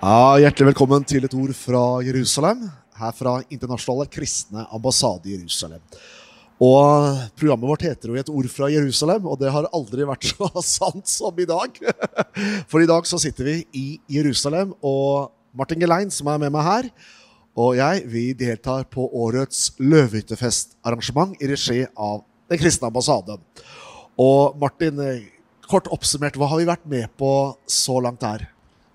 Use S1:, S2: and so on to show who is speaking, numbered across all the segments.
S1: Ja, Hjertelig velkommen til et ord fra Jerusalem. Her fra Internasjonale kristne ambassade i Jerusalem. Og Programmet vårt heter jo 'Et ord fra Jerusalem', og det har aldri vært så sant som i dag. For i dag så sitter vi i Jerusalem, og Martin Gelein, som er med meg her, og jeg, vi deltar på årets Løvehyttefest-arrangement i regi av Den kristne ambassaden. Og Martin, kort oppsummert, hva har vi vært med på så langt her?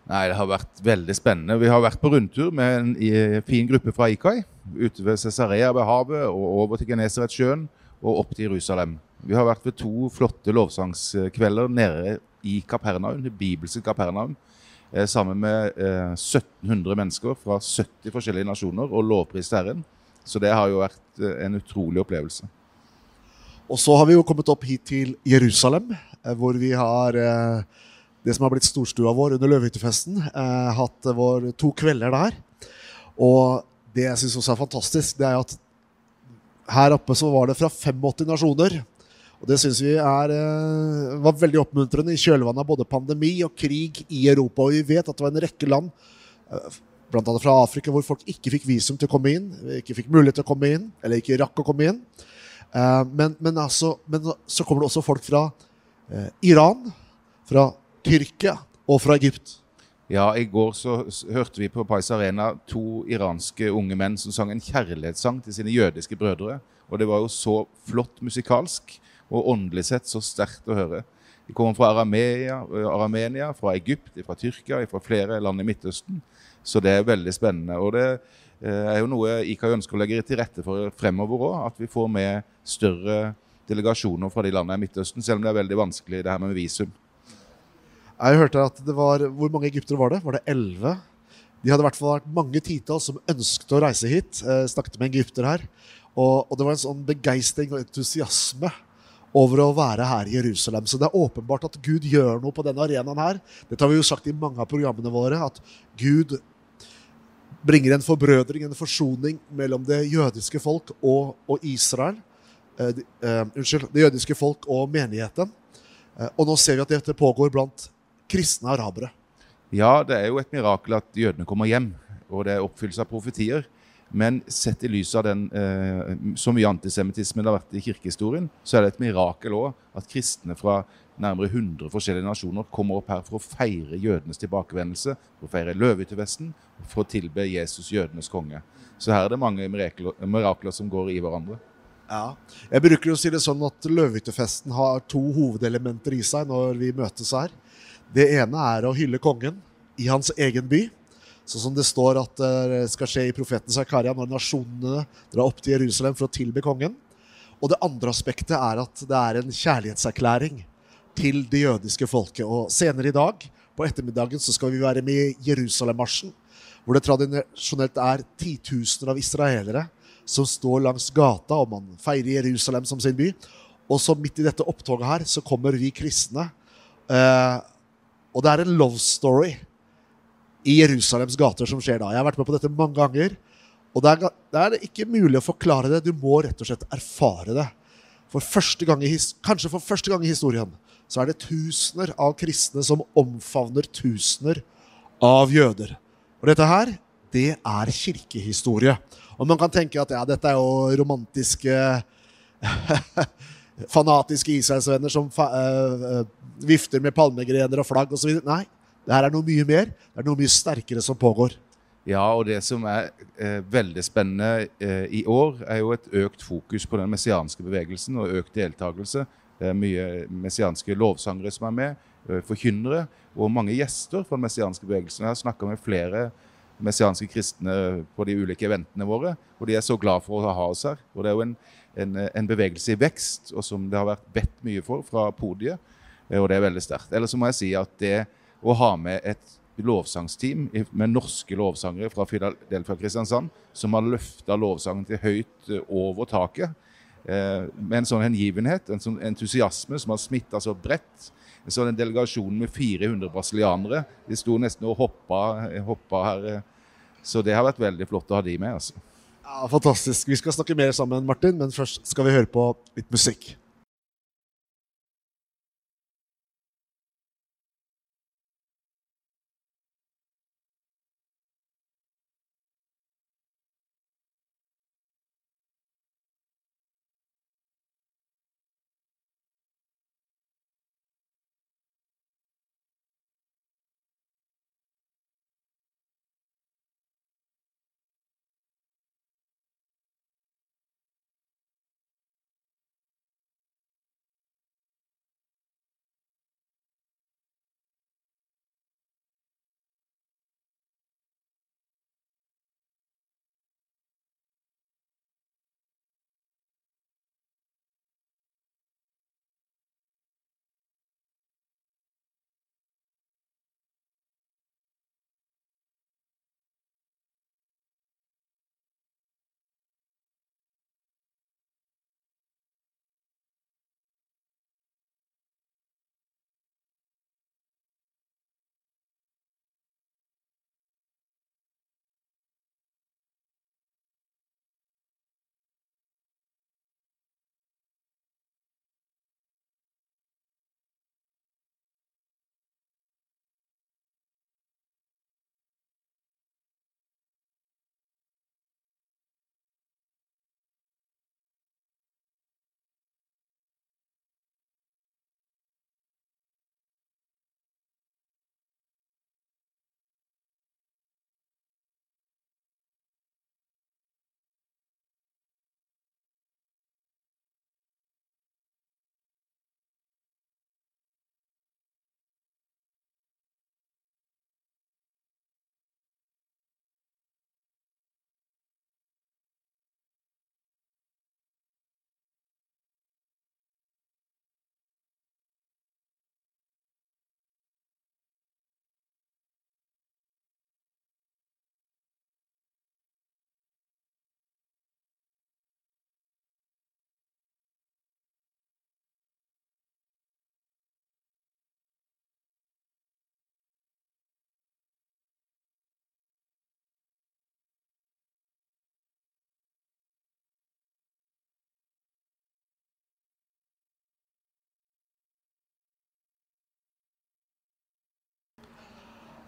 S2: Nei, Det har vært veldig spennende. Vi har vært på rundtur med en fin gruppe fra Ikai. Ute ved Cesarea ved havet og over til Genesaretsjøen og opp til Jerusalem. Vi har vært ved to flotte lovsangskvelder nede i Kapernaum, det bibelske Kapernaum. eh, Sammen med eh, 1700 mennesker fra 70 forskjellige nasjoner og lovprist Herren. Så det har jo vært eh, en utrolig opplevelse.
S1: Og så har vi jo kommet opp hit til Jerusalem, eh, hvor vi har eh, det som har blitt storstua vår under Løvehyttefesten. Eh, hatt vår to kvelder der. Og det jeg syns også er fantastisk, det er at her oppe så var det fra 85 nasjoner. Og det syns vi er, eh, var veldig oppmuntrende i kjølvannet av både pandemi og krig i Europa. Og vi vet at det var en rekke land, eh, annet fra Afrika, hvor folk ikke fikk visum til å komme inn. Ikke fikk mulighet til å komme inn, eller ikke rakk å komme inn. Eh, men, men, altså, men så kommer det også folk fra Iran, fra Tyrkia og fra Egypt.
S2: Ja, I går så hørte vi på Pais Arena to iranske unge menn som sang en kjærlighetssang til sine jødiske brødre. Og det var jo så flott musikalsk og åndelig sett så sterkt å høre. De kommer fra Aramea, Aramenia, fra Egypt, fra Tyrkia, fra flere land i Midtøsten. Så det er veldig spennende. Og det er jo noe IKA ønsker å legge til rette for fremover òg. At vi får med større delegasjoner fra de landene i Midtøsten, selv om det er veldig vanskelig det her med visum.
S1: Jeg hørte at det var Hvor mange egyptere var det? Var det elleve? De hadde i hvert fall vært mange titalls som ønsket å reise hit. Eh, snakket med egypter her. Og, og det var en sånn begeistring og entusiasme over å være her i Jerusalem. Så det er åpenbart at Gud gjør noe på denne arenaen her. Dette har vi jo sagt i mange av programmene våre, at Gud bringer en forbrødring, en forsoning mellom det jødiske folk og, og Israel. Eh, de, eh, unnskyld, det jødiske folk og menigheten. Eh, og nå ser vi at dette pågår blant kristne arabere.
S2: Ja, det er jo et mirakel at jødene kommer hjem, og det er oppfyllelse av profetier. Men sett i lys av den, eh, så mye antisemittisme det har vært i kirkehistorien, så er det et mirakel òg at kristne fra nærmere 100 forskjellige nasjoner kommer opp her for å feire jødenes tilbakevendelse, for å feire løvehyttevesten, for å tilbe Jesus, jødenes konge. Så her er det mange mirakler, mirakler som går i hverandre.
S1: Ja. Jeg bruker å si det sånn at Løvehyttefesten har to hovedelementer i seg når vi møtes her. Det ene er å hylle kongen i hans egen by. Sånn som det står at det skal skje i profeten Zakaria når nasjonene drar opp til Jerusalem for å tilbe kongen. Og det andre aspektet er at det er en kjærlighetserklæring til det jødiske folket. Og senere i dag, på ettermiddagen, så skal vi være med i Jerusalem-marsjen. Hvor det tradisjonelt er titusener av israelere som står langs gata, og man feirer Jerusalem som sin by. Og så midt i dette opptoget her, så kommer vi kristne. Eh, og det er en love story i Jerusalems gater som skjer da. Jeg har vært med på dette mange ganger. Og det er, det er ikke mulig å forklare det. Du må rett og slett erfare det. For første gang i, kanskje for første gang i historien så er det tusener av kristne som omfavner tusener av jøder. Og dette her, det er kirkehistorie. Og man kan tenke at ja, dette er jo romantiske fanatiske Israelsvenner som eh, vifter med palmegrener og flagg osv. Nei, det her er noe mye mer. Det er noe mye sterkere som pågår.
S2: Ja, og det som er eh, veldig spennende eh, i år, er jo et økt fokus på den messianske bevegelsen og økt deltakelse. Det er mye messianske lovsangere som er med, eh, forkynnere og mange gjester fra den messianske bevegelsen. Jeg har snakka med flere messianske kristne på de ulike eventene våre, og de er så glad for å ha oss her. Og det er jo en, en, en bevegelse i vekst, og som det har vært bedt mye for fra podiet, eh, og det er veldig sterkt. Eller så må jeg si at det å ha med et lovsangsteam med norske lovsangere fra Philadelphia Kristiansand, som har løfta lovsangen til høyt eh, over taket. Eh, med en sånn hengivenhet, en sånn entusiasme som har smitta så bredt. En sånn delegasjonen delegasjon med 400 brasilianere. De sto nesten og hoppa, hoppa her. eh. Så det har vært veldig flott å ha de med. altså.
S1: Ja, Fantastisk. Vi skal snakke mer sammen, Martin, men først skal vi høre på litt musikk.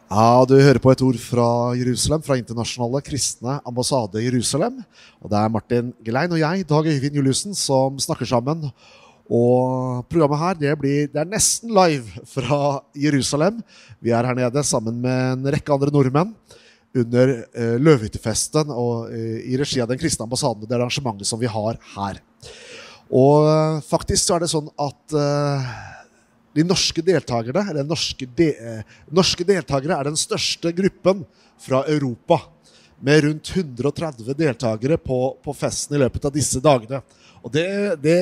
S1: Ja, Du hører på et ord fra Jerusalem, fra Internasjonale kristne ambassade Jerusalem. Og Det er Martin Gelein og jeg, Dag Øyvind Juliussen, som snakker sammen. Og Programmet her det, blir, det er nesten live fra Jerusalem. Vi er her nede sammen med en rekke andre nordmenn under eh, Løvehyttefesten og eh, i regi av Den kristne ambassaden. Det arrangementet som vi har her. Og eh, faktisk så er det sånn at eh, de norske deltakerne, eller norske, de, eh, norske deltakere er den største gruppen fra Europa. Med rundt 130 deltakere på, på festen i løpet av disse dagene. Og det, det,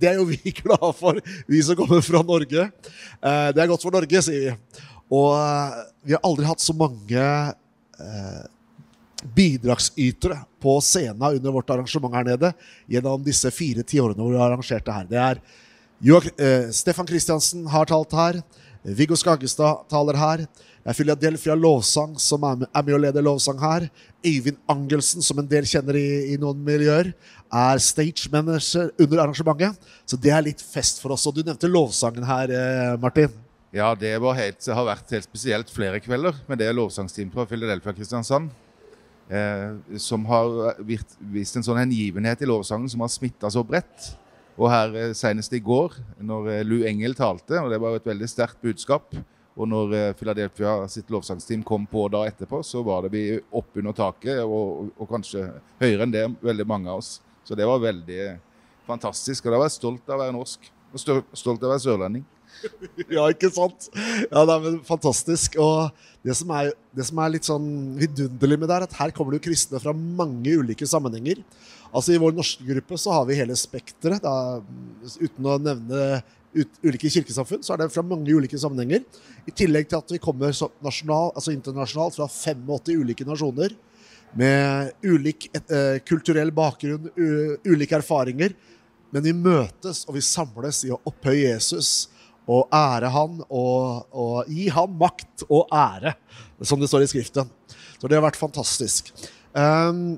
S1: det er jo vi glade for, vi som kommer fra Norge. Eh, det er godt for Norge, sier vi. Og eh, vi har aldri hatt så mange eh, bidragsytere på scenen under vårt arrangement her nede gjennom disse fire tiårene hvor vi har arrangert det her. Det er Joak eh, Stefan Kristiansen har talt her. Viggo Skaggestad taler her. Det er Philadelphia Lovsang som er med, er med og leder lovsang her. Øyvind Angelsen, som en del kjenner i, i noen miljøer, er stage manager under arrangementet. Så det er litt fest for oss. Og du nevnte lovsangen her, eh, Martin.
S2: Ja, det helt, har vært helt spesielt flere kvelder med det lovsangsteamet fra Philadelphia Kristiansand. Eh, som har vist en sånn hengivenhet i lovsangen som har smitta så bredt. Og her eh, senest i går, når eh, Lou Engel talte, og det var et veldig sterkt budskap. Og når eh, Philadelphia sitt lovsangsteam kom på da etterpå, så var det vi opp under taket, og, og kanskje høyere enn det veldig mange av oss. Så det var veldig fantastisk. Og da var jeg stolt av å være norsk. Og stolt av å være sørlending.
S1: Ja, ikke sant? Ja, det er fantastisk. Og det som er, det som er litt sånn vidunderlig med det, er at her kommer det jo kristne fra mange ulike sammenhenger. Altså I vår norske gruppe så har vi hele spekteret. Uten å nevne ut, ulike kirkesamfunn, så er det fra mange ulike sammenhenger. I tillegg til at vi kommer nasjonal, altså internasjonalt fra 85 ulike nasjoner. Med ulik et, uh, kulturell bakgrunn, u, ulike erfaringer. Men vi møtes og vi samles i å opphøye Jesus og ære han og, og gi han makt og ære, som det står i Skriften. Så det har vært fantastisk. Um,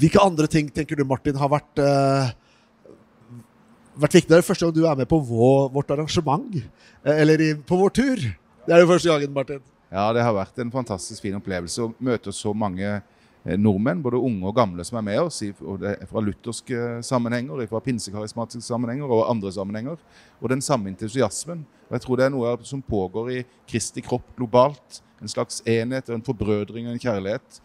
S1: hvilke andre ting tenker du, Martin, har vært, uh, vært viktig? Det er det første gang du er med på vår, vårt arrangement, eh, eller i, på vår tur. Det er jo første gangen, Martin.
S2: Ja, det har vært en fantastisk fin opplevelse å møte så mange nordmenn, både unge og gamle, som er med oss. Og det er fra lutherske sammenhenger, fra pinsekarismatiske sammenhenger og andre sammenhenger. Og den samme entusiasmen. Og jeg tror det er noe som pågår i Kristi kropp globalt. En slags enhet, en forbrødring og en kjærlighet.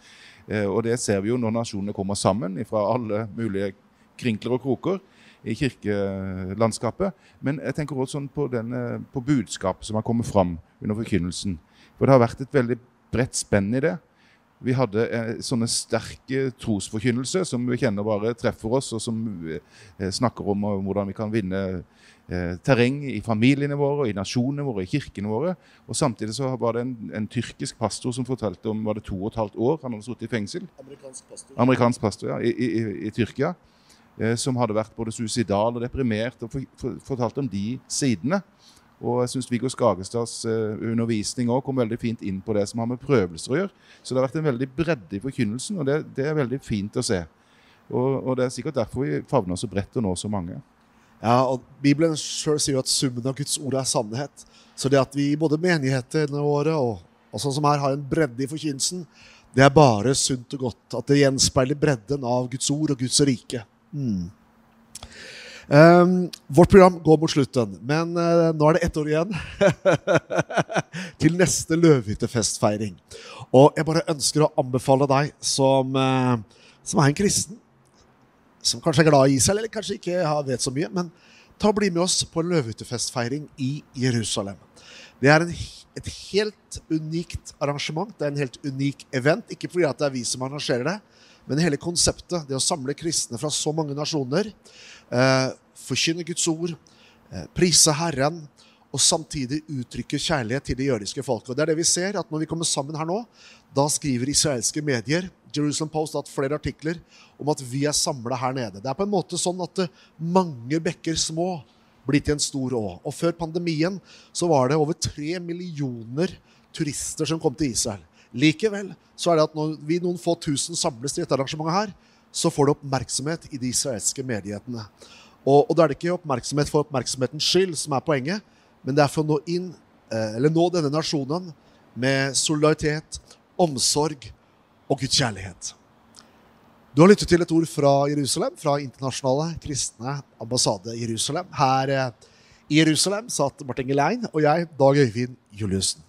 S2: Eh, Og det ser vi jo når nasjonene kommer sammen fra alle mulige krinkler og kroker i kirkelandskapet. Men jeg tenker også sånn på, den, eh, på budskapet som har kommet fram under forkynnelsen. For det har vært et veldig bredt spenn i det. Vi hadde eh, sånne sterke trosforkynnelser som vi kjenner bare treffer oss, og som eh, snakker om eh, hvordan vi kan vinne eh, terreng i familiene våre, i nasjonene våre, i kirkene våre. Og Samtidig så var det en, en tyrkisk pastor som fortalte om var det to og et halvt år han hadde sittet i fengsel.
S1: Amerikansk pastor.
S2: Amerikansk pastor, ja, i, i, i- i Tyrkia. Eh, som hadde vært både suicidal og deprimert, og for, for, fortalte om de sidene. Og jeg syns Viggo Skagestads eh, undervisning også kom veldig fint inn på det som har med prøvelser å gjøre. Så det har vært en veldig bredde i forkynnelsen, og det, det er veldig fint å se. Og, og det er sikkert derfor vi favner så bredt og når så mange.
S1: Ja, og Bibelen selv sier jo at summen av Guds ord er sannhet. Så det at vi både menighetene våre og, og sånn som her har en bredde i forkynnelsen, det er bare sunt og godt. At det gjenspeiler bredden av Guds ord og Guds rike. Mm. Um, vårt program går mot slutten, men uh, nå er det ett år igjen til neste løvehyttefestfeiring. Og jeg bare ønsker å anbefale deg som, uh, som er en kristen, som kanskje er glad i Israel, eller kanskje ikke vet så mye, men ta og bli med oss på løvehyttefestfeiring i Jerusalem. Det er en, et helt unikt arrangement. Det er en helt unik event. Ikke fordi det er vi som arrangerer det, men hele konseptet, det å samle kristne fra så mange nasjoner, eh, forkynne Guds ord, eh, prise Herren, og samtidig uttrykke kjærlighet til det jødiske folket. Og det er det vi ser, at når vi kommer sammen her nå, da skriver israelske medier, Jerusalem Post har hatt flere artikler om at vi er samla her nede. Det er på en måte sånn at eh, mange bekker små blir til en stor å. Og før pandemien så var det over tre millioner turister som kom til Israel. Likevel så er det at når vi noen få tusen samles til dette arrangementet her, så får det oppmerksomhet i de israelske medietene. Og, og da er det ikke oppmerksomhet for oppmerksomhetens skyld som er poenget, men det er for å nå inn, eh, eller nå denne nasjonen med solidaritet, omsorg og Guds kjærlighet. Du har lyttet til et ord fra Jerusalem, fra Internasjonale kristne ambassade Jerusalem. Her eh, i Jerusalem satt Martin Gelein og jeg, Dag Øyvind Juliussen.